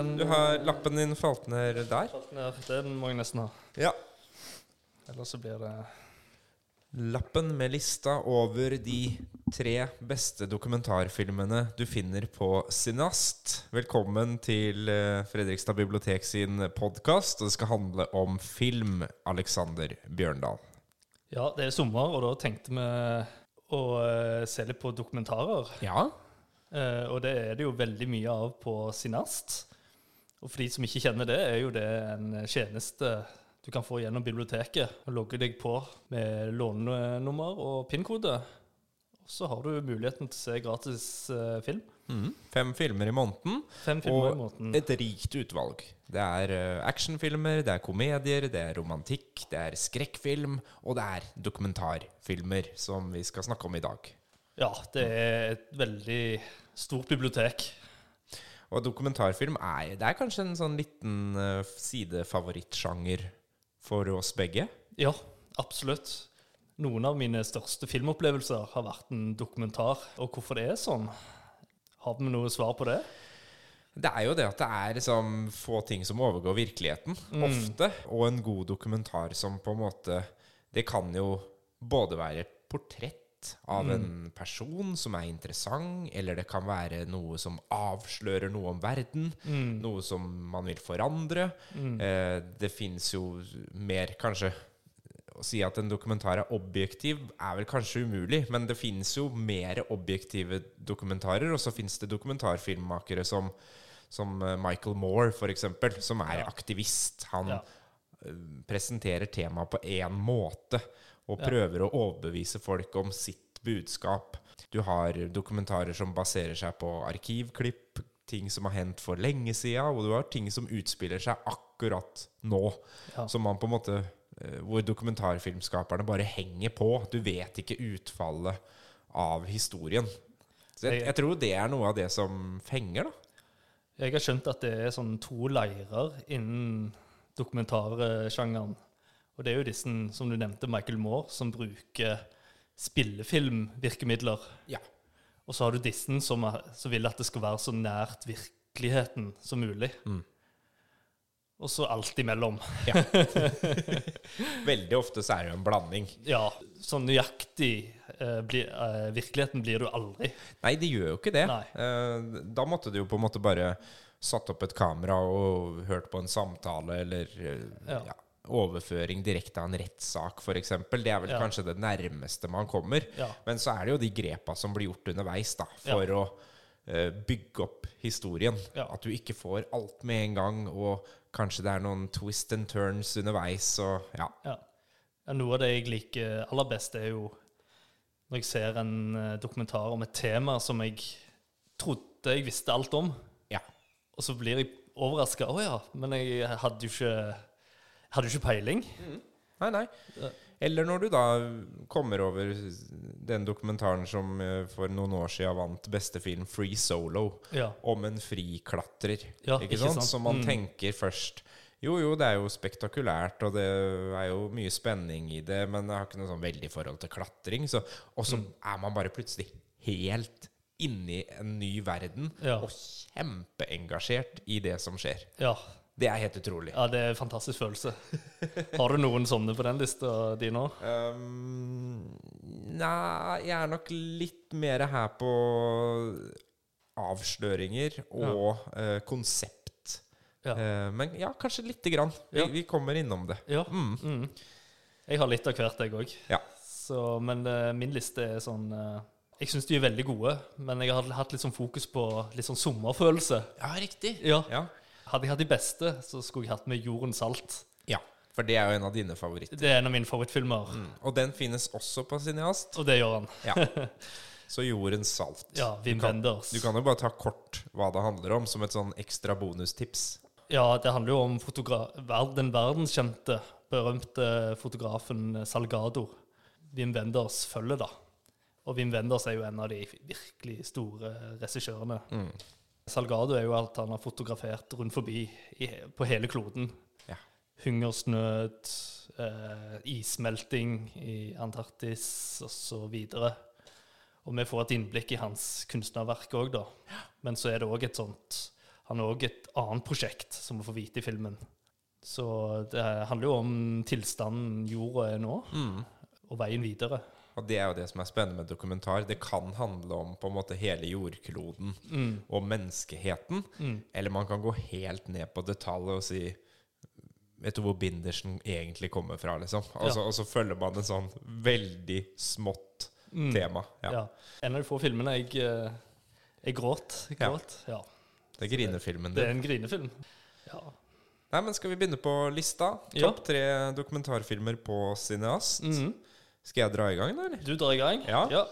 den Du har lappen din falt ned der. falt ned. Den må jeg nesten ha. Ja. Ellers så blir det Lappen med lista over de tre beste dokumentarfilmene du finner på Sinast. Velkommen til eh, Fredrikstad bibliotek sin podkast. Det skal handle om film, Alexander Bjørndal. Ja, det er sommer, og da tenkte vi å eh, se litt på dokumentarer. Ja. Eh, og det er det jo veldig mye av på Sinast. Og for de som ikke kjenner det, er jo det en tjeneste du kan få gjennom biblioteket. og Logge deg på med lånenummer og PIN-kode. Og så har du muligheten til å se gratis eh, film. Mm. Fem filmer i måneden. Fem filmer i Og måneden. et rikt utvalg. Det er eh, actionfilmer, det er komedier, det er romantikk, det er skrekkfilm, og det er dokumentarfilmer, som vi skal snakke om i dag. Ja, det er et veldig stort bibliotek. Og dokumentarfilm er, det er kanskje en sånn liten uh, sidefavorittsjanger for oss begge. Ja, absolutt. Noen av mine største filmopplevelser har vært en dokumentar. Og hvorfor det er sånn? Har vi noe svar på det? Det er jo det at det er liksom få ting som overgår virkeligheten, ofte. Og en god dokumentar som på en måte Det kan jo både være et portrett av en person som er interessant, eller det kan være noe som avslører noe om verden. Noe som man vil forandre. Eh, det fins jo mer, kanskje å si at en dokumentar er objektiv, er vel kanskje umulig, men det fins jo mer objektive dokumentarer, og så fins det dokumentarfilmmakere som, som eh, Michael Moore, for eksempel, som er aktivist. Han Ja. Eh, presenterer temaet på én måte, og prøver å overbevise folk om sitt budskap. Du har dokumentarer som baserer seg på arkivklipp, ting som har hendt for lenge sida, og du har ting som utspiller seg akkurat nå. Ja. Som man på en måte eh, Hvor dokumentarfilmskaperne bare henger på. Du vet ikke utfallet av historien. Så Jeg- jeg tror det er noe av det som fenger, da. Jeg har skjønt at det er sånn to leirer innen dokumentarsjangeren. Og det er jo disse, som du nevnte, Michael Moore, som bruker spillefilmvirkemidler. Ja. Og så har du disse som, er, som vil at det skal være så nært virkeligheten som mulig. Og så alt imellom. Veldig ofte så er det jo en blanding. Ja, sånn nøyaktig eh, bli, eh, virkeligheten blir du aldri. Nei, det gjør jo ikke det. Eh, da måtte du jo på en måte bare satt opp et kamera og hørt på en samtale eller Ja. ja, overføring direkte av en rettssak, f.eks. Det er vel Ja. kanskje det nærmeste man kommer. Men så er det jo de grepa som blir gjort underveis da, for å uh, bygge opp historien. At du ikke får alt med en gang, og kanskje det er noen twist and turns underveis. Og, ja. Ja. Ja, Noe av det jeg liker aller best, er jo når jeg ser en eh, dokumentar om et tema som jeg trodde jeg visste alt om. Og så blir jeg overraska. Å ja, men jeg hadde jo ikke, hadde ikke peiling. Nei, nei. Eller når du da kommer over den dokumentaren som eh, for noen år siden vant beste film, Free Solo, Ja. om en friklatrer. Ja, ikke, ikke sant? sant? Som man Mm. tenker først jo, jo, det er jo spektakulært, og det er jo mye spenning i det, men det har ikke noe sånn veldig forhold til klatring. Så, og så Mm. er man bare plutselig helt inni en ny verden, Ja. og kjempeengasjert i det som skjer. Ja. Det er helt utrolig. ja, det er en fantastisk følelse. Har du noen sånne på den lista di nå? Um, nei, jeg er nok litt mer her på avsløringer og eh, konsept. Ja. Uh, men ja, kanskje lite grann. Vi, Ja. vi kommer innom det. Ja. Mm. Jeg har litt av hvert, jeg òg. Ja. Men uh, min liste er sånn eh, Jeg syns de er veldig gode, men jeg har hatt litt sånn fokus på litt sånn sommerfølelse. Ja, riktig. Ja. Ja. Hadde jeg hatt de beste, så skulle jeg hatt med Jorden salt. ja, for det er jo en av dine favoritter. Det er en av mine favorittfilmer, Og den finnes også på Cineast. og det gjør han. Ja. Så Jordens salt. Ja, Wim du, kan, Wenders. du kan jo bare ta kort hva det handler om, som et sånn ekstra bonustips. Ja, det handler jo om den verdenskjente, berømte fotografen Salgado. Wim Wenders følger, da. Og Wim Wenders er jo en av de virkelig store regissørene. Salgado er jo alt han har fotografert rundt forbi i, på hele kloden. Ja. Hungersnød, eh, issmelting i Antarktis osv. Og vi får et innblikk i hans kunstnerverk òg, da. Men så er det òg et sånt han har òg et annet prosjekt som vi får vite i filmen. Så det handler jo om tilstanden jorda er nå, Mm. og veien videre. Og det er jo det som er spennende med dokumentar. Det kan handle om på en måte hele jordkloden og menneskeheten. Eller man kan gå helt ned på detalj og si Vet du hvor bindersen egentlig kommer fra, liksom? Og så, og så følger man en sånn veldig smått tema. Ja. Ja. En av de få filmene jeg, eh, jeg gråt. Jeg Ja. gråt. Ja. Det er grinefilmen Det er en grinefilm. Ja. Nei, men skal vi begynne på lista? Ja. Topp tre dokumentarfilmer på Cineast. Mhm. Skal jeg dra i gang, da, eller? Du drar i gang? Ja. Ja.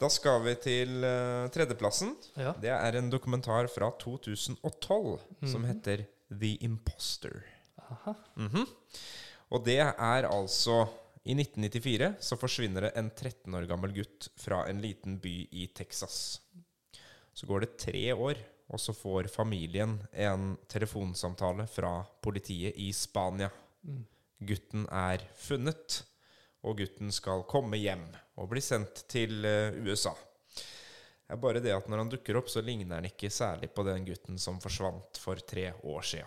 Da skal vi til uh, tredjeplassen. Ja. Det er en dokumentar fra 2012 som heter The Imposter. Aha. Mhm. Og det er altså I 1994 så forsvinner det en 13 år gammel gutt fra en liten by i Texas. Så går det tre år, og så får familien en telefonsamtale fra politiet i Spania. Gutten er funnet, og gutten skal komme hjem og bli sendt til eh, USA. Det er bare det at når han dukker opp, så ligner han ikke særlig på den gutten som forsvant for tre år sia.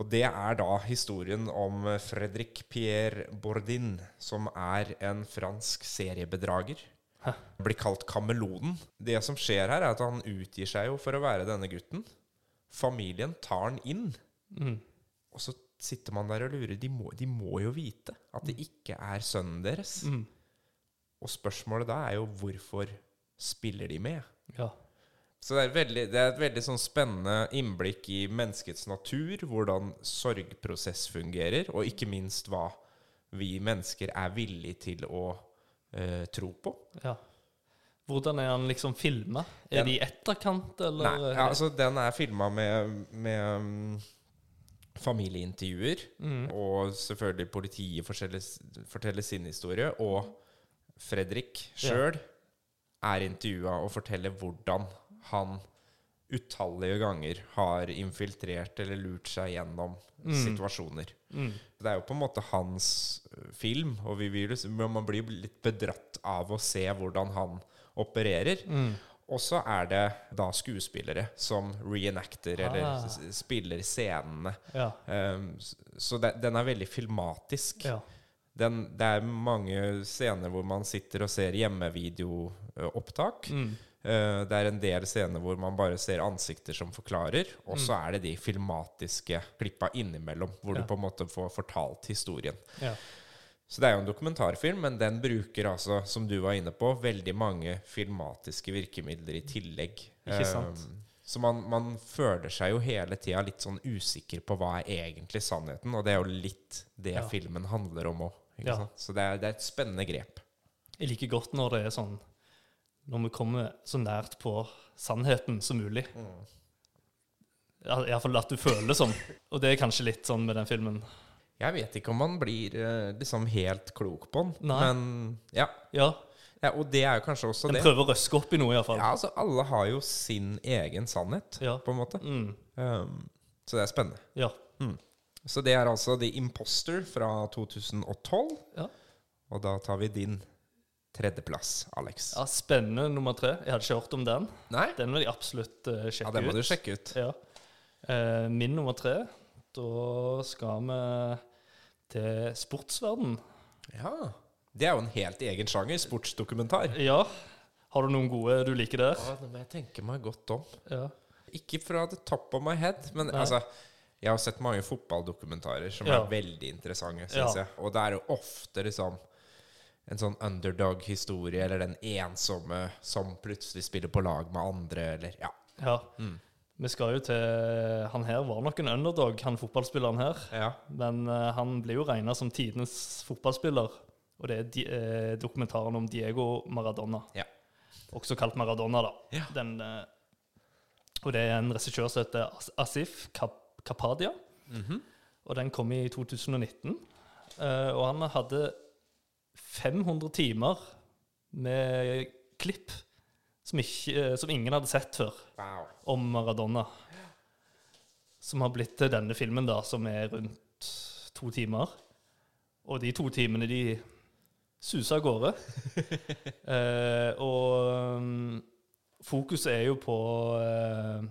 Og det er da historien om Fredrik Pierre Bourdin, som er en fransk seriebedrager. Hæ? Blir kalt Kamelonen. Det som skjer her, er at han utgir seg jo for å være denne gutten. Familien tar han inn. Mm. Og så sitter man der og lurer. De må, de må jo vite at det ikke er sønnen deres. Mm. Og spørsmålet da er jo hvorfor spiller de med? Ja. Så det er, veldig, det er et veldig sånn spennende innblikk i menneskets natur, hvordan sorgprosess fungerer, og ikke minst hva vi mennesker er villige til å eh, tro på. ja. Hvordan er han liksom filma? Er Den- det i etterkant, eller? Nei, ja, altså Den er filma med, med mm, familieintervjuer, Mm. og selvfølgelig politiet forteller, sin historie, og Fredrik sjøl er intervjua og forteller hvordan han utallige ganger har infiltrert eller lurt seg gjennom situasjoner. Mm. Det er jo på en måte hans film, og vi men man blir litt bedratt av å se hvordan han opererer. Mm. Og så er det da skuespillere som reenacter eller Ah. eller spiller scenene. Ja. Um, så det, den er veldig filmatisk. ja. Den, det er mange scener hvor man sitter og ser hjemmevideoopptak. Mm. Uh, det er en del scener hvor man bare ser ansikter som forklarer, og så er det de filmatiske klippa innimellom, hvor Ja. du på en måte får fortalt historien. ja. Så det er jo en dokumentarfilm, men den bruker altså, som du var inne på, veldig mange filmatiske virkemidler i tillegg. Ikke sant? Um, så man, man føler seg jo hele tida litt sånn usikker på hva er egentlig sannheten, og det er jo litt det Ja. filmen handler om òg. Ja. Så det er, det er et spennende grep. Jeg liker godt når det er sånn Når vi kommer så nært på sannheten som mulig. Mm. Iallfall at du føler sånn. Og det er kanskje litt sånn med den filmen. Jeg vet ikke om man blir eh, liksom helt klok på den, Nei. men ja. Ja, ja. Og det er jo kanskje også Den det. prøver å røske opp i noe, iallfall. Ja, altså Alle har jo sin egen sannhet, Ja. på en måte. Mm. Um, så det er spennende. ja. Så det er altså The Imposter fra 2012. Ja. Og da tar vi din tredjeplass, Alex. ja. Spennende nummer tre. Jeg hadde ikke hørt om den. Nei? Den vil jeg absolutt uh, Ja, den må ut. du sjekke ut. Ja. Uh, min nummer tre, da skal vi til sportsverden. Ja. Det er jo en helt egen sjanger. Sportsdokumentar. Ja. Har du noen gode du liker der? Ja, det må jeg tenke meg godt om. Ja. Ikke fra the top of my head, men Nei. altså Jeg har sett mange fotballdokumentarer som Ja. er veldig interessante, syns Ja. jeg. Og det er jo ofte liksom en sånn underdog-historie, eller den ensomme som plutselig spiller på lag med andre, eller Ja. ja. Mm. Vi skal jo til Han her var nok en underdog, han fotballspilleren her. ja. Men uh, han blir jo regna som tidenes fotballspiller. Og det er di eh, dokumentaren om Diego Maradona. Ja. Også kalt Maradona, da. Ja. Den, uh, og det er en regissør som heter As- Asif Kap Kapadia. -hmm. Og den kom i 2019. Uh, og han hadde 500 timer med klipp som, ikke, eh, som ingen hadde sett før Wow. om Maradona. Som har blitt til denne filmen, da, som er rundt to timer. Og de to timene, de suser av gårde. eh, og um, fokuset er jo på eh,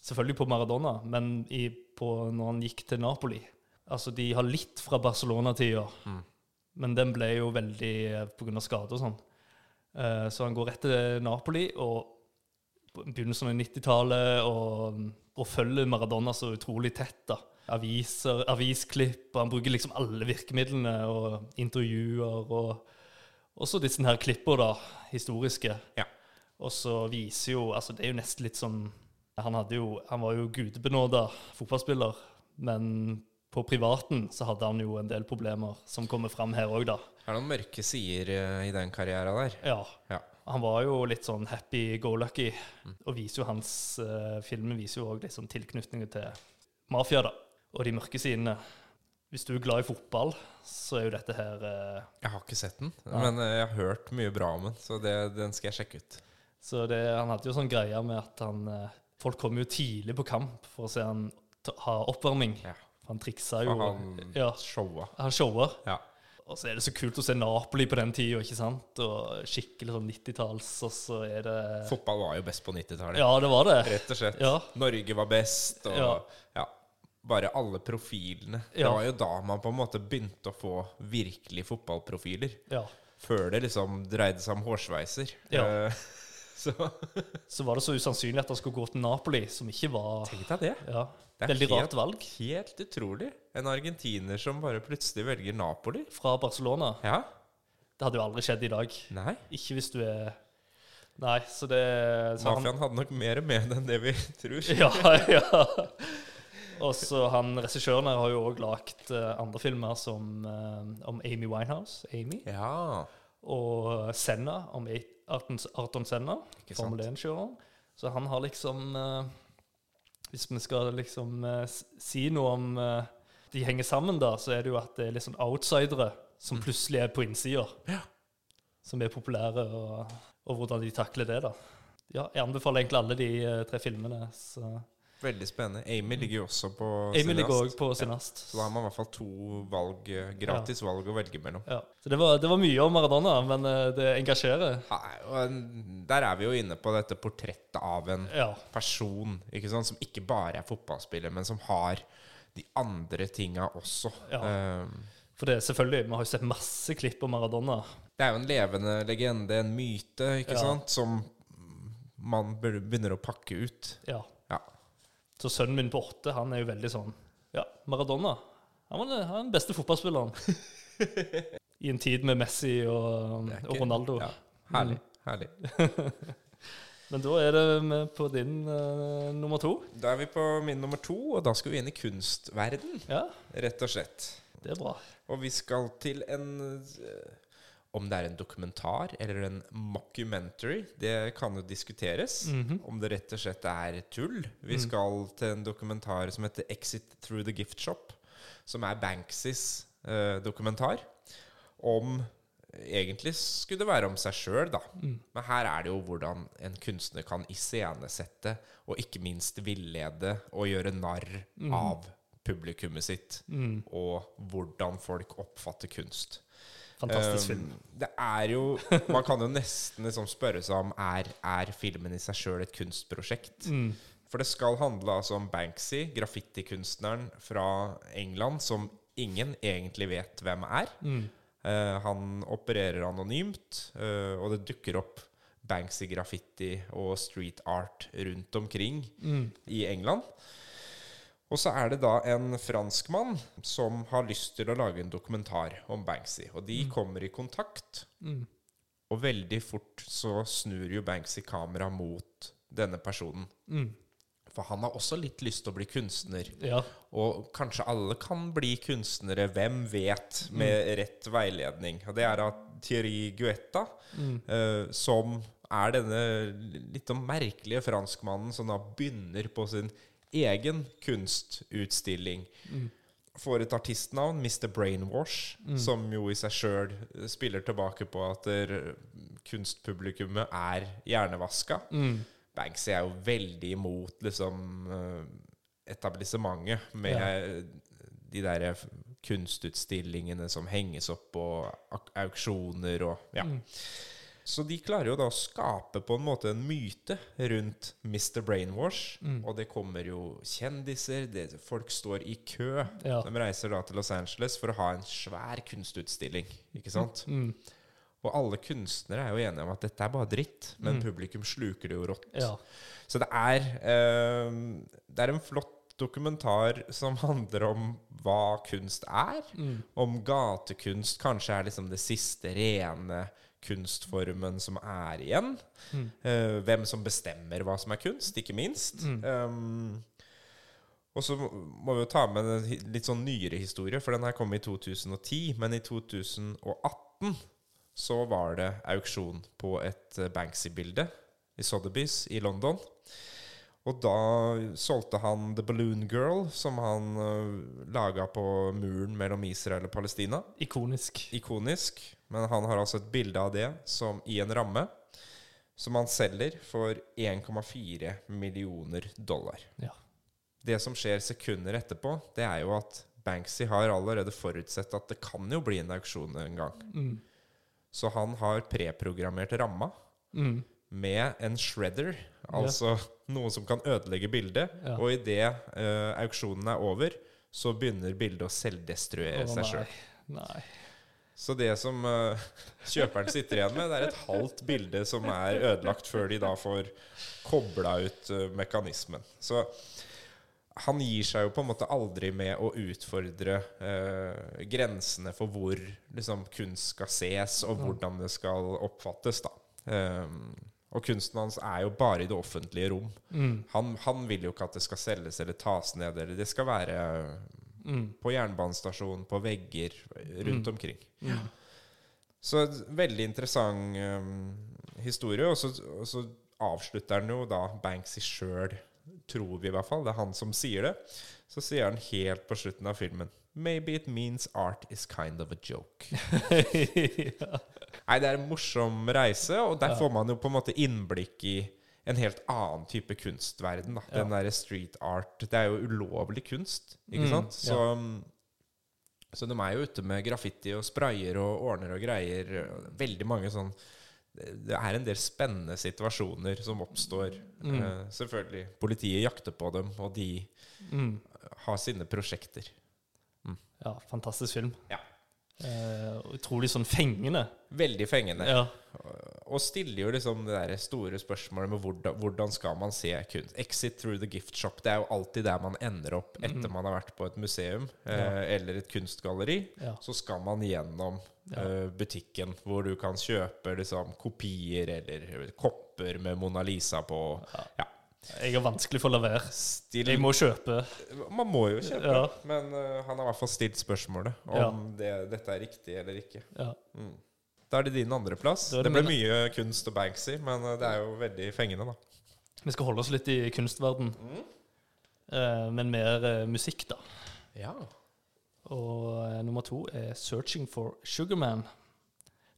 Selvfølgelig på Maradona, men i, på når han gikk til Napoli. Altså, de har litt fra Barcelona-tida, men den ble jo veldig eh, av skade og sånn. Eh, så han går rett til Napoli og på begynnelsen av 90-tallet og, og følger Maradona så utrolig tett. da. Aviser, avisklipp, og han bruker liksom alle virkemidlene og intervjuer og også disse her klipper, da, historiske. Ja. Og så viser jo Altså, det er jo nesten litt sånn Han, jo, han var jo gudebenåda fotballspiller, men på privaten så hadde han jo en del problemer som kommer fram her òg, da. Det er noen mørke sider eh, i den karrieren der. Ja. Ja. Han var jo litt sånn happy go lucky, og viser jo hans uh, filmen viser jo òg liksom tilknytningen til mafia, da. Og de mørke sidene. Hvis du er glad i fotball, så er jo dette her uh, Jeg har ikke sett den, ja. men jeg har hørt mye bra om den, så det, den skal jeg sjekke ut. Så det, han hadde jo sånn greie med at han uh, Folk kom jo tidlig på kamp for å se han ta, ha oppvarming. Ja. Han triksa jo. Og han ja, showa. han shower. Ja. Og så er det så kult å se Napoli på den tida, ikke sant? Og skikkelig sånn 90-talls, og så er det Fotball var jo best på 90-tallet. Ja, det var det. Rett og slett. Ja. Norge var best, og Ja. ja. Bare alle profilene. Det var jo da man på en måte begynte å få virkelig fotballprofiler. ja. Før det liksom dreide seg om hårsveiser. Ja. Så Så var det så usannsynlig at han skulle gå til Napoli, som ikke var tenk deg det. ja, Det er Veldig helt- rart valg. Helt utrolig. En argentiner som bare plutselig velger Napoli. Fra Barcelona. Ja. Det hadde jo aldri skjedd i dag. Nei. Ikke hvis du er Nei, så det så han- hadde nok mer med enn det vi tror. Ja, ja. Og så han regissøren her har jo òg lagd eh, andre filmer som eh, om Amy Winehouse, Amy, Ja. og Senna, om Arton, Arton Senna. Formel 1-kjøreren. Så han har liksom eh, Hvis vi skal liksom eh, si noe om eh, de henger sammen, da, så er det jo at det er litt sånn outsidere som plutselig er på innsida. Mm. Ja. Som er populære, og, og hvordan de takler det, da. Ja, jeg anbefaler egentlig alle de tre filmene. Så. Veldig spennende. Amy ligger jo også på Amy ligger Cineast. òg på Sinast. Så da har man i hvert fall to valg, gratis gratis valg å velge mellom. Ja. Så det var, det var mye om Maradona, men eh, det engasjerer. Nei, og Der er vi jo inne på dette portrettet av en Ja. person ikke sant, som ikke bare er fotballspiller, men som har de andre tinga også. Ja. Um, For det er selvfølgelig, vi har jo sett masse klipp om Maradona. det er jo en levende legende, en myte, ikke Ja. sant, som man begynner å pakke ut. Ja. Så sønnen min på åtte, han er jo veldig sånn Ja, Maradona. Han var den, beste fotballspilleren. I en tid med Messi og, er og Ronaldo. Ja, herlig. herlig. Men da er det på din uh, nummer to. Da er vi på min nummer to, og da skal vi inn i kunstverden, Ja, rett og slett. det er bra. Og vi skal til en eh, Om det er en dokumentar eller en mockumentary, det kan jo diskuteres. Mhm. Om det rett og slett er tull. Vi skal til en dokumentar som heter 'Exit Through the Gift Shop', som er Banksys eh, dokumentar. Om Egentlig skulle det være om seg sjøl, da. Men her er det jo hvordan en kunstner kan iscenesette, og ikke minst villede og gjøre narr av publikummet sitt. Og hvordan folk oppfatter kunst. Fantastisk Um, film. Det er jo Man kan jo nesten liksom spørre seg om er, er filmen i seg sjøl et kunstprosjekt. Mm. For det skal handle altså om Banksy, graffitikunstneren fra England, som ingen egentlig vet hvem er. Mm. Uh, han opererer anonymt, uh, og det dukker opp Banksy-graffiti og street art rundt omkring Mm. i England. Og så er det da en franskmann som har lyst til å lage en dokumentar om Banksy. Og de kommer i kontakt, Mm. og veldig fort så snur jo Banksy kamera mot denne personen. Mm. For han har også litt lyst til å bli kunstner. Ja. Og kanskje alle kan bli kunstnere, hvem vet, med rett veiledning. Og det er av Thierry Guetta, eh, som er denne litt sånn merkelige franskmannen som da begynner på sin egen kunstutstilling. Får et artistnavn, Mr. Brainwash, som jo i seg sjøl spiller tilbake på at kunstpublikummet er hjernevaska. Mm. Banksy er jo veldig imot liksom eh, etablissementet med de der kunstutstillingene som henges opp på auksjoner og ja. Så de klarer jo da å skape på en måte en myte rundt Mr. Brainwash. Mm. Og det kommer jo kjendiser, det, folk står i kø. Ja. De reiser da til Los Angeles for å ha en svær kunstutstilling. Ikke sant? Mm. Og alle kunstnere er jo enige om at dette er bare dritt, men Mm. publikum sluker det jo rått. Ja. Så det er, eh, det er en flott dokumentar som handler om hva kunst er. Mm. Om gatekunst kanskje er liksom det siste rene kunstformen som er igjen. Mm. Uh, hvem som bestemmer hva som er kunst, ikke minst. Mm. Um, og så må vi jo ta med en litt sånn nyere historie, for den her kom i 2010. Men i 2018 så var det auksjon på et eh, Banksy-bilde i Sotheby's i London. Og da solgte han The Balloon Girl, som han uh, laga på muren mellom Israel og Palestina. Ikonisk. Ikonisk. Men han har altså et bilde av det som i en ramme, som han selger for 1,4 millioner dollar. Ja. Det som skjer sekunder etterpå, det er jo at Banksy har allerede forutsett at det kan jo bli en auksjon en gang. Mm. Så han har preprogrammert ramma Mm. Med en shredder, altså noe som kan ødelegge bildet. Ja. Og idet uh, auksjonen er over, så begynner bildet å selvdestruere oh, seg sjøl. Så det som uh, kjøperen sitter igjen med, det er et halvt bilde som er ødelagt, før de da får kobla ut uh, mekanismen. Så han gir seg jo på en måte aldri med å utfordre eh, grensene for hvor liksom, kunst skal ses, og hvordan det skal oppfattes. da. Ehm, og kunsten hans er jo bare i det offentlige rom. Mm. Han, han vil jo ikke at det skal selges eller tas ned. eller Det skal være Mm. på jernbanestasjon, på vegger rundt omkring. Ja. Så veldig interessant um, historie. Og så, og så avslutter han jo da Banksy sjøl, tror vi i hvert fall. Det er han som sier det. Så sier han helt på slutten av filmen Maybe it means art is kind of a joke. ja. Nei, det er en morsom reise, og der får man jo på en måte innblikk i en helt annen type kunstverden. Da. Den derre street art. Det er jo ulovlig kunst, ikke Mm, sant? Så, ja. så de er jo ute med graffiti og sprayer og ordner og greier. Veldig mange sånn Det er en del spennende situasjoner som oppstår. Mm. Uh, selvfølgelig. Politiet jakter på dem, og de Mm. har sine prosjekter. ja, fantastisk film. Ja. Eh, og utrolig sånn fengende. Veldig fengende. Ja. Og stiller jo liksom det der store spørsmålet med hvordan, hvordan skal man se kunst. Exit through the gift shop. Det er jo alltid der man ender opp etter Mm. man har vært på et museum eh, Ja. eller et kunstgalleri. Ja. Så skal man gjennom eh, butikken, hvor du kan kjøpe liksom kopier eller kopper med Mona Lisa på. Ja. Ja. Jeg har vanskelig for å la være. Still, Jeg må kjøpe. Man må jo kjøpe, Ja. men uh, han har i hvert fall stilt spørsmålet om det, dette er riktig eller ikke. Ja. Mm. Da er det din andreplass. Det det ble min- mye kunst og Banksy, men eh, det er jo veldig fengende, da. Vi skal holde oss litt i kunstverden, eh, men mer musikk, da. Ja. Og nummer to er 'Searching for Sugarman'.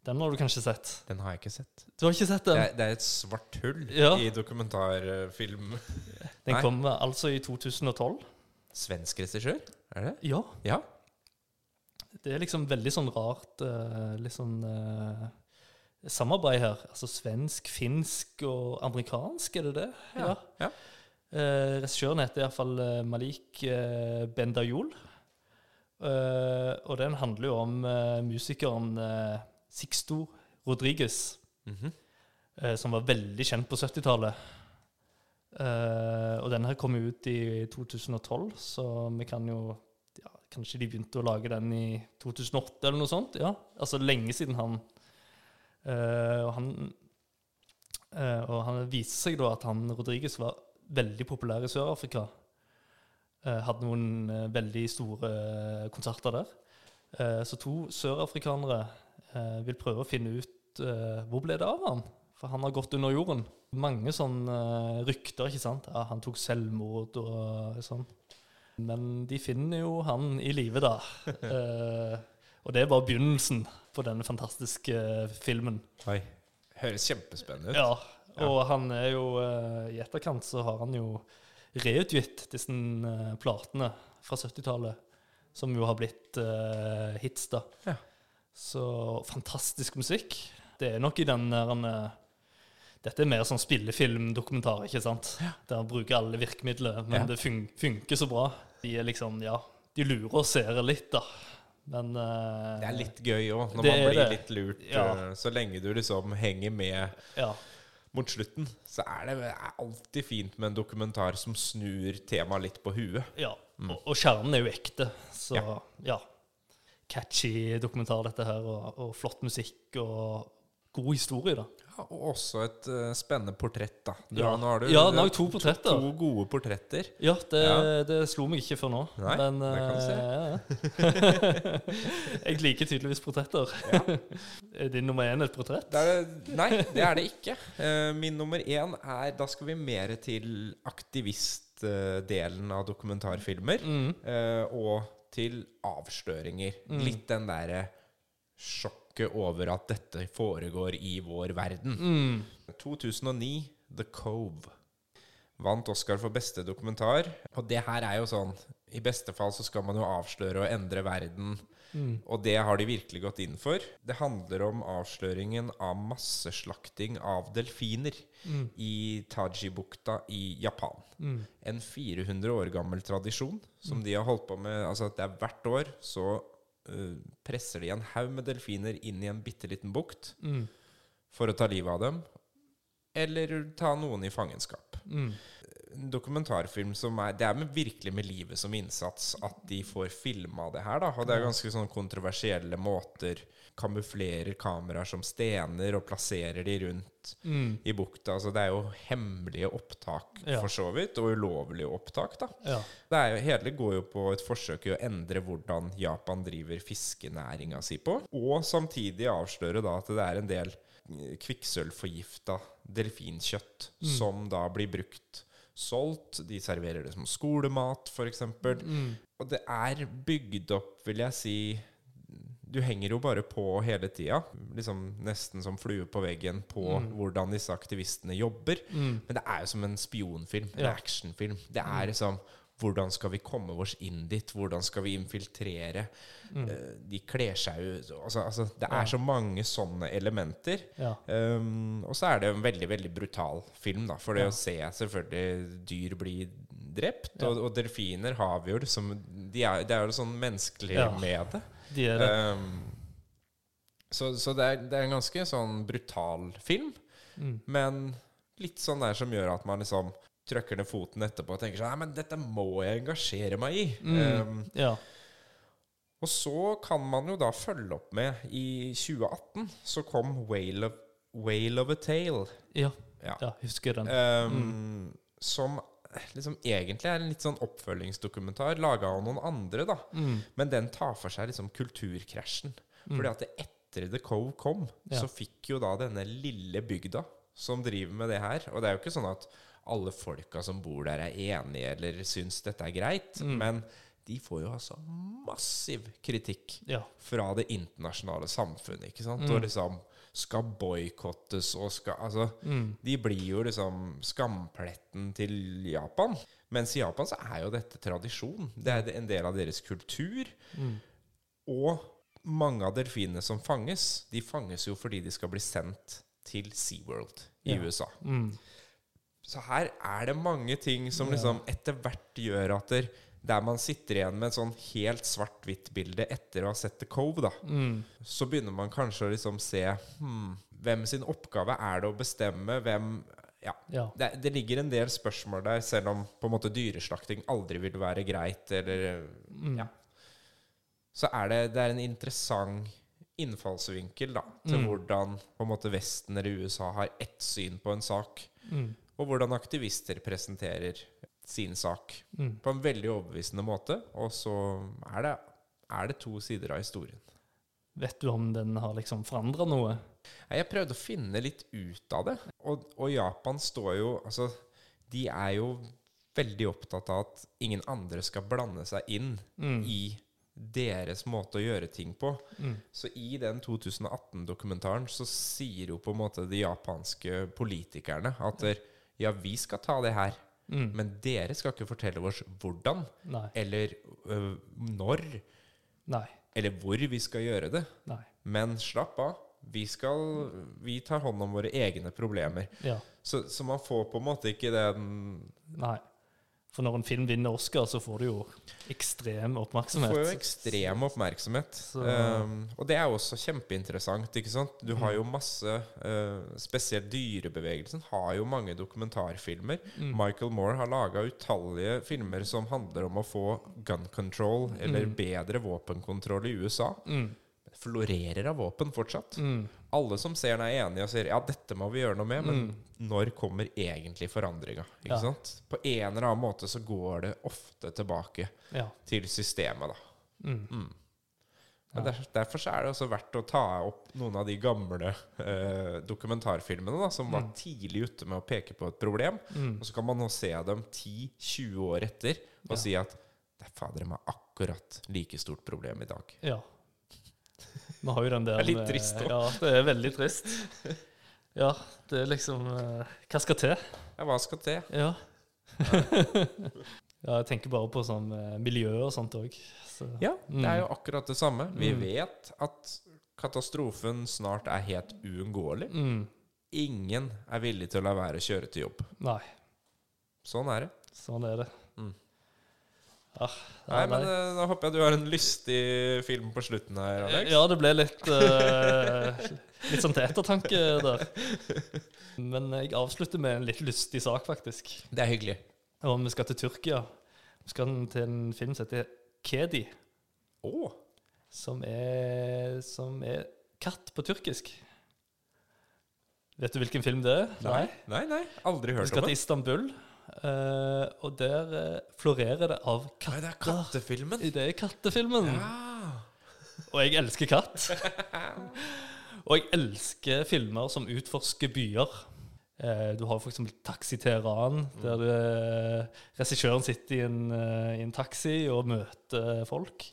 Den har du kanskje sett? Den har jeg ikke sett. Du har ikke sett Det den? er, det er et svart hull Ja. i dokumentarfilm. Den Nei. kom eh, altså i 2012. Svensk regissør? Er det? Ja. Ja. Det er liksom veldig sånn rart eh, litt sånn uh, samarbeid her. Altså svensk, finsk og amerikansk, er det det? Ja. Ja. Eh, Regissøren heter iallfall uh, Malik uh, Bendajol. Og den handler jo om musikeren Sixto Rodriguez, Mhm. eh, som var veldig kjent på 70-tallet. Eh, og denne her kom ut i 2012, så vi kan jo ja, Kanskje de begynte å lage den i 2008 eller noe sånt? Ja, altså lenge siden han Eh, og han eh, Og han viste seg da at han Rodriguez var veldig populær i Sør-Afrika. Eh, hadde noen eh, veldig store konserter der. Eh, så to sørafrikanere vil prøve å finne ut eh, hvor ble det av han? For han har gått under jorden. Mange sånne eh, rykter, ikke sant. Ja, han tok selvmord og sånn. Men de finner jo han i live, da. Eh, og det er bare begynnelsen på denne fantastiske eh, filmen. Oi. Høres kjempespennende ut. Ja, og han er jo eh, I etterkant så har han jo reutgitt disse eh, platene fra 70-tallet, som jo har blitt eh, hits, da. Ja. Så fantastisk musikk. det er nok i den der eh, Dette er mer sånn spillefilmdokumentar, ikke sant? Der bruker alle virkemidler, men Ja. det fun funker så bra. De er liksom, ja De lurer og ser litt, da. Men uh, Det er litt gøy òg, når man blir det. litt lurt. Ja. eh, Så lenge du liksom henger med Ja. mot slutten, så er det er alltid fint med en dokumentar som snur temaet litt på huet. ja. Og, og kjernen er jo ekte, så Mm. Ja. Catchy dokumentar, dette her, og, og flott musikk og god historie, da. Ja, og også et uh, spennende portrett, da. Du, Ja. nå har du, Ja, nå har jeg to portretter. To gode portretter. Ja, det, Ja. det slo meg ikke før nå. Nei, men det kan du se. eh, jeg liker tydeligvis portretter. er din nummer én et portrett? Det det, nei, det er det ikke. Uh, min nummer én er Da skal vi mer til aktivistdelen av dokumentarfilmer. Mm. eh, og til avsløringer. Litt den derre sjokket over at dette foregår i vår verden. Mm. 2009, The Cove. Vant Oscar for beste dokumentar. Og det her er jo sånn I beste fall så skal man jo avsløre og endre verden. Og det har de virkelig gått inn for. Det handler om avsløringen av masseslakting av delfiner i Tajibukta i Japan. En 400 år gammel tradisjon som de har holdt på med Altså at det er hvert år så uh, presser de en haug med delfiner inn i en bitte liten bukt Mm. for å ta livet av dem, eller ta noen i fangenskap. Mm. En dokumentarfilm som er Det er med, virkelig med livet som innsats at de får filma det her, da. Og det er ganske sånn kontroversielle måter. Kamuflerer kameraer som stener og plasserer de rundt Mm. i bukta. Altså det er jo hemmelige opptak, Ja. for så vidt, og ulovlige opptak, da. Ja. Det er jo, hele går jo på et forsøk i å endre hvordan Japan driver fiskenæringa si på, og samtidig avsløre da at det er en del kvikksølvforgifta delfinkjøtt som da blir brukt solgt. De serverer det som skolemat, f.eks. Mm. Og det er bygd opp, vil jeg si Du henger jo bare på hele tida, liksom nesten som flue på veggen, på hvordan disse aktivistene jobber. Mm. Men det er jo som en spionfilm, en Ja. actionfilm. Det er liksom Hvordan skal vi komme oss inn dit? Hvordan skal vi infiltrere? Eh, De kler seg jo altså, altså, Det er så mange sånne elementer. Ja. Um, og så er det en veldig veldig brutal film, da. For det Ja. å se selvfølgelig dyr bli drept, Ja. og, og delfiner har vi jo liksom de er, Det er jo sånn menneskelig med det. De er det. Um, så så det, er, det er en ganske sånn brutal film, Mm. men litt sånn der som gjør at man liksom trykker ned foten etterpå og tenker sånn Nei, men dette må jeg engasjere meg i. Mm. Um, Ja. og så kan man jo da følge opp med I 2018 så kom Whale of, Whale of a Tale. Ja. Ja. ja, husker den. Um, Som liksom egentlig er en litt sånn oppfølgingsdokumentar laga av noen andre, da. Mm. Men den tar for seg liksom kulturkrasjen. Fordi at det etter The Cove kom, Ja. så fikk jo da denne lille bygda som driver med det her Og det er jo ikke sånn at alle folka som bor der, er enige eller syns dette er greit. Mm. Men de får jo altså massiv kritikk Ja. fra det internasjonale samfunnet, ikke sant? Mm. Og liksom skal boikottes og skal Altså, Mm. de blir jo liksom skampletten til Japan. Mens i Japan så er jo dette tradisjon. Det er en del av deres kultur. Mm. Og mange av delfinene som fanges, de fanges jo fordi de skal bli sendt til SeaWorld i Ja. USA. Mm. Så her er det mange ting som liksom etter hvert gjør at der, der man sitter igjen med et sånn helt svart-hvitt-bilde etter å ha sett The Cove, da, Mm. så begynner man kanskje å liksom se hmm, hvem sin oppgave er det å bestemme hvem Ja. Ja. Det, det ligger en del spørsmål der, selv om på en måte dyreslakting aldri vil være greit, eller Mm. Ja. Så er det, det er en interessant innfallsvinkel da, til Mm. hvordan på en måte Vesten eller USA har ett syn på en sak, Mm. Og hvordan aktivister presenterer sin sak Mm. på en veldig overbevisende måte. Og så er det, er det to sider av historien. Vet du om den har liksom forandra noe? Jeg prøvde å finne litt ut av det. Og, og Japan står jo Altså, de er jo veldig opptatt av at ingen andre skal blande seg inn Mm. i deres måte å gjøre ting på. Mm. Så i den 2018-dokumentaren så sier jo på en måte de japanske politikerne at der, ja, vi skal ta det her, Mm. men dere skal ikke fortelle oss hvordan, Nei. eller øh, når, Nei. eller hvor vi skal gjøre det. Nei. Men slapp av, vi skal Vi tar hånd om våre egne problemer. Ja. Så, så man får på en måte ikke den Nei. For når en film vinner Oscar, så får du jo ekstrem oppmerksomhet. Du får jo ekstrem oppmerksomhet. Um, og det er jo også kjempeinteressant. ikke sant? Du har jo masse uh, Spesielt dyrebevegelsen har jo mange dokumentarfilmer. Mm. Michael Moore har laga utallige filmer som handler om å få gun control, eller bedre våpenkontroll i USA. Mm. Florerer av våpen fortsatt. Mm. Alle som ser den, er enige og sier ja, dette må vi gjøre noe med. Men Mm. når kommer egentlig forandringa? Ja. På en eller annen måte så går det ofte tilbake Ja. til systemet, da. Mm. Men der, Derfor så er det også verdt å ta opp noen av de gamle eh, dokumentarfilmene da, som var tidlig ute med å peke på et problem. Mm. Og så kan man nå se dem 10-20 år etter og Ja. si at det er fader meg akkurat like stort problem i dag. ja. Vi har jo den der Det er litt trist òg. Ja, det er veldig trist. Ja, det er liksom eh, Hva skal til? Ja, hva skal til? Ja. ja, jeg tenker bare på sånn eh, miljø og sånt òg. Ja, det er jo akkurat det samme. Vi Mm. vet at katastrofen snart er helt uunngåelig. mm. Ingen er villig til å la være å kjøre til jobb. Nei, Sånn er det. sånn er det. Ja, Nei, men eh, Da håper jeg du har en lystig film på slutten her, Alex. Ja, det ble litt uh, Litt sånn ettertanke der. Men jeg avslutter med en litt lystig sak, faktisk. Det er hyggelig. Og vi skal til Tyrkia. Vi skal til en film som heter Kedi, Oh. som er, som er katt på tyrkisk. Vet du hvilken film det er? nei. nei, nei. Aldri Vi skal om til det. Istanbul, eh, og der uh, florerer det av katter. Nei, det er kattefilmen. Det er kattefilmen. Ja. Og jeg elsker katt. og jeg elsker filmer som utforsker byer. Uh, du har f.eks. Taxi Teheran, der det- regissøren sitter i en, i en taxi og møter folk.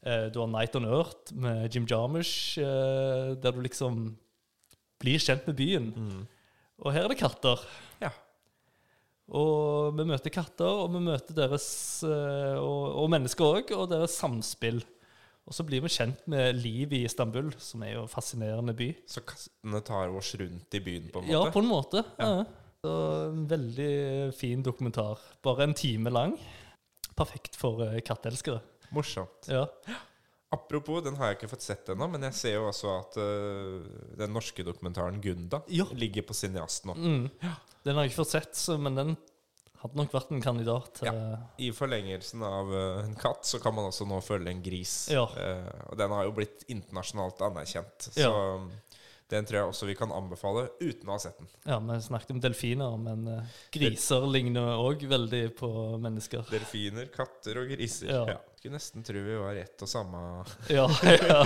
Du har Night on Earth med Jim Jarmusch, der du liksom blir kjent med byen. Mm. Og her er det katter. Ja. Og vi møter katter, og vi møter deres eh, Og, og mennesker òg, og deres samspill. Og så blir vi kjent med livet i Istanbul, som er jo en fascinerende by. Så kattene tar oss rundt i byen, på en måte? Ja, på en måte. Ja. Ja. Så en veldig fin dokumentar. Bare en time lang. Perfekt for eh, kattelskere. Morsomt. Ja. Apropos, den har jeg ikke fått sett ennå, men jeg ser jo også at uh, den norske dokumentaren 'Gunda' Ja. ligger på Cineast nå. Mm. Den har jeg ikke fått sett, så, men den hadde nok vært en kandidat. Ja. I forlengelsen av uh, en katt så kan man også nå følge en gris. Ja. Uh, og den har jo blitt internasjonalt anerkjent. Så ja. den tror jeg også vi kan anbefale uten å ha sett den. Ja, Vi snakket om delfiner, men uh, griser ligner òg veldig på mennesker. Delfiner, katter og griser. Ja. Skulle nesten tro vi var ett og samme Ja, ja.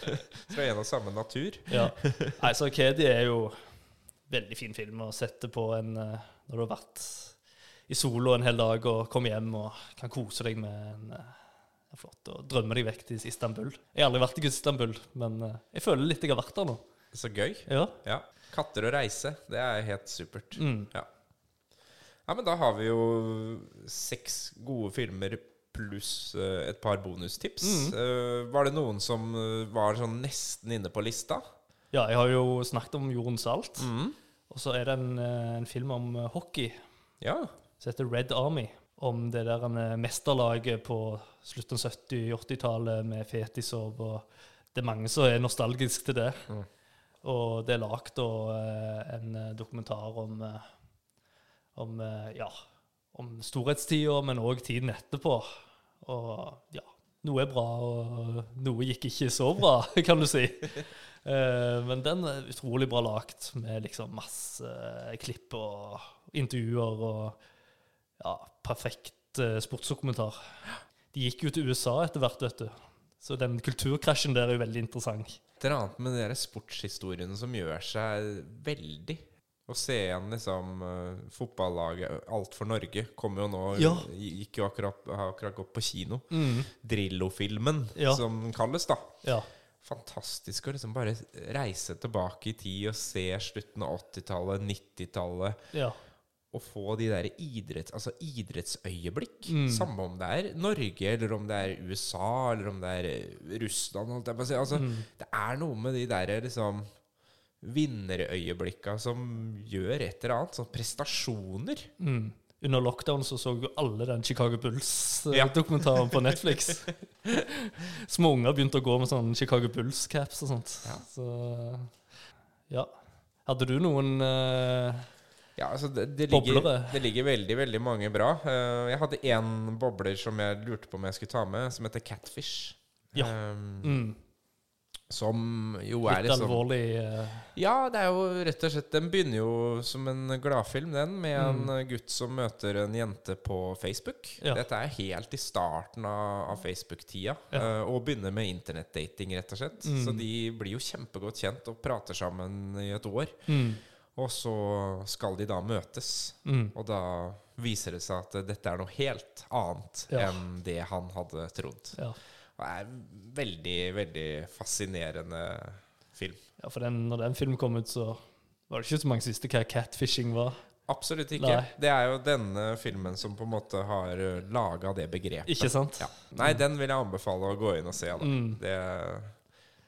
fra en og samme natur. Ja. Nei, så Kedi er jo veldig fin film å sette på en eh, når du har vært i solo en hel dag og kommer hjem og kan kose deg med en eh, flott og drømme deg vekk til Istanbul. Jeg har aldri vært i Istanbul, men eh, jeg føler litt jeg har vært der nå. Så gøy. Ja. Ja. Katter og reise, det er helt supert. Mm. Ja. ja, men da har vi jo seks gode filmer pluss eh, et par bonustips. Mm. Eh, var det noen som eh, var sånn nesten inne på lista? ja, jeg har jo snakket om Jorden Salt, Mm. og så er det en, en film om hockey Ja. som heter Red Army. Om det der mesterlaget på slutten av 70-80-tallet med Fetisov. og Det er mange som er nostalgiske til det. Mm. Og det er lagd en dokumentar om, om ja, om storhetstida, men òg tiden etterpå. Og ja, noe er bra, og noe gikk ikke så bra, kan du si. Eh, men den er utrolig bra lagt, med liksom masse klipp og intervjuer og ja, perfekt eh, sportsdokumentar. De gikk jo til USA etter hvert, vet du. Så den kulturkrasjen der er jo veldig interessant. Det er noe annet med de sportshistoriene som gjør seg veldig. Å se igjen liksom uh, fotballaget Alt for Norge kom jo nå Ja. Gikk jo akkurat, akkurat gått på kino. Mm. Drillo-filmen, Ja. som den kalles, da. Ja. Fantastisk å liksom bare reise tilbake i tid og se slutten av 80-tallet, 90-tallet. ja. å få de der idretts, altså idrettsøyeblikk. Mm. Samme om det er Norge, eller om det er USA, eller om det er eh, Russland. Altså, Mm. Det er noe med de der liksom vinnerøyeblikka som gjør et eller annet. Sånn prestasjoner. Mm. Under lockdown så så jo alle den Chicago Bulls-dokumentaren på Netflix. Små unger begynte å gå med sånn Chicago Bulls-caps og sånt. Ja. Så ja. Hadde du noen uh, Ja, altså det, det, ligger, Boblere. det ligger veldig veldig mange bra. Uh, jeg hadde én bobler som jeg lurte på om jeg skulle ta med, som heter Catfish. Ja. Um, mm, som jo er litt liksom alvorlig uh... Ja, det er jo rett og slett Den begynner jo som en gladfilm, den, med Mm. en gutt som møter en jente på Facebook. Ja. Dette er helt i starten av, av Facebook-tida, Ja. uh, og begynner med internettdating, rett og slett. Mm. Så de blir jo kjempegodt kjent og prater sammen i et år. mm, Og så skal de da møtes. mm, Og da viser det seg at dette er noe helt annet Ja. enn det han hadde trodd. ja. Det er en veldig, veldig fascinerende film. ja, for den, når den filmen kom ut, så var det ikke så mange som visste hva catfishing var. Absolutt ikke. Nei. Det er jo denne filmen som på en måte har laga det begrepet. Ikke sant? Ja. Nei, den vil jeg anbefale å gå inn og se. Mm. Det,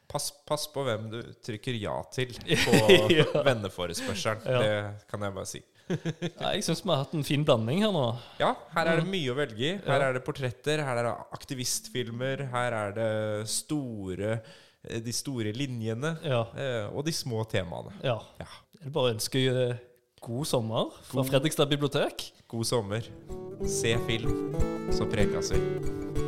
pass, pass på hvem du trykker ja til på Ja. venneforespørselen. Ja. Det kan jeg bare si. Ja, jeg syns vi har hatt en fin blanding her nå. Ja, her er det mye å velge i. Her Ja. er det portretter, her er det aktivistfilmer, her er det store eh, de store linjene Ja. eh, og de små temaene. ja. Ja. Jeg bare ønske eh, god sommer fra God- Fredrikstad bibliotek. God sommer. Se film, så prekes vi.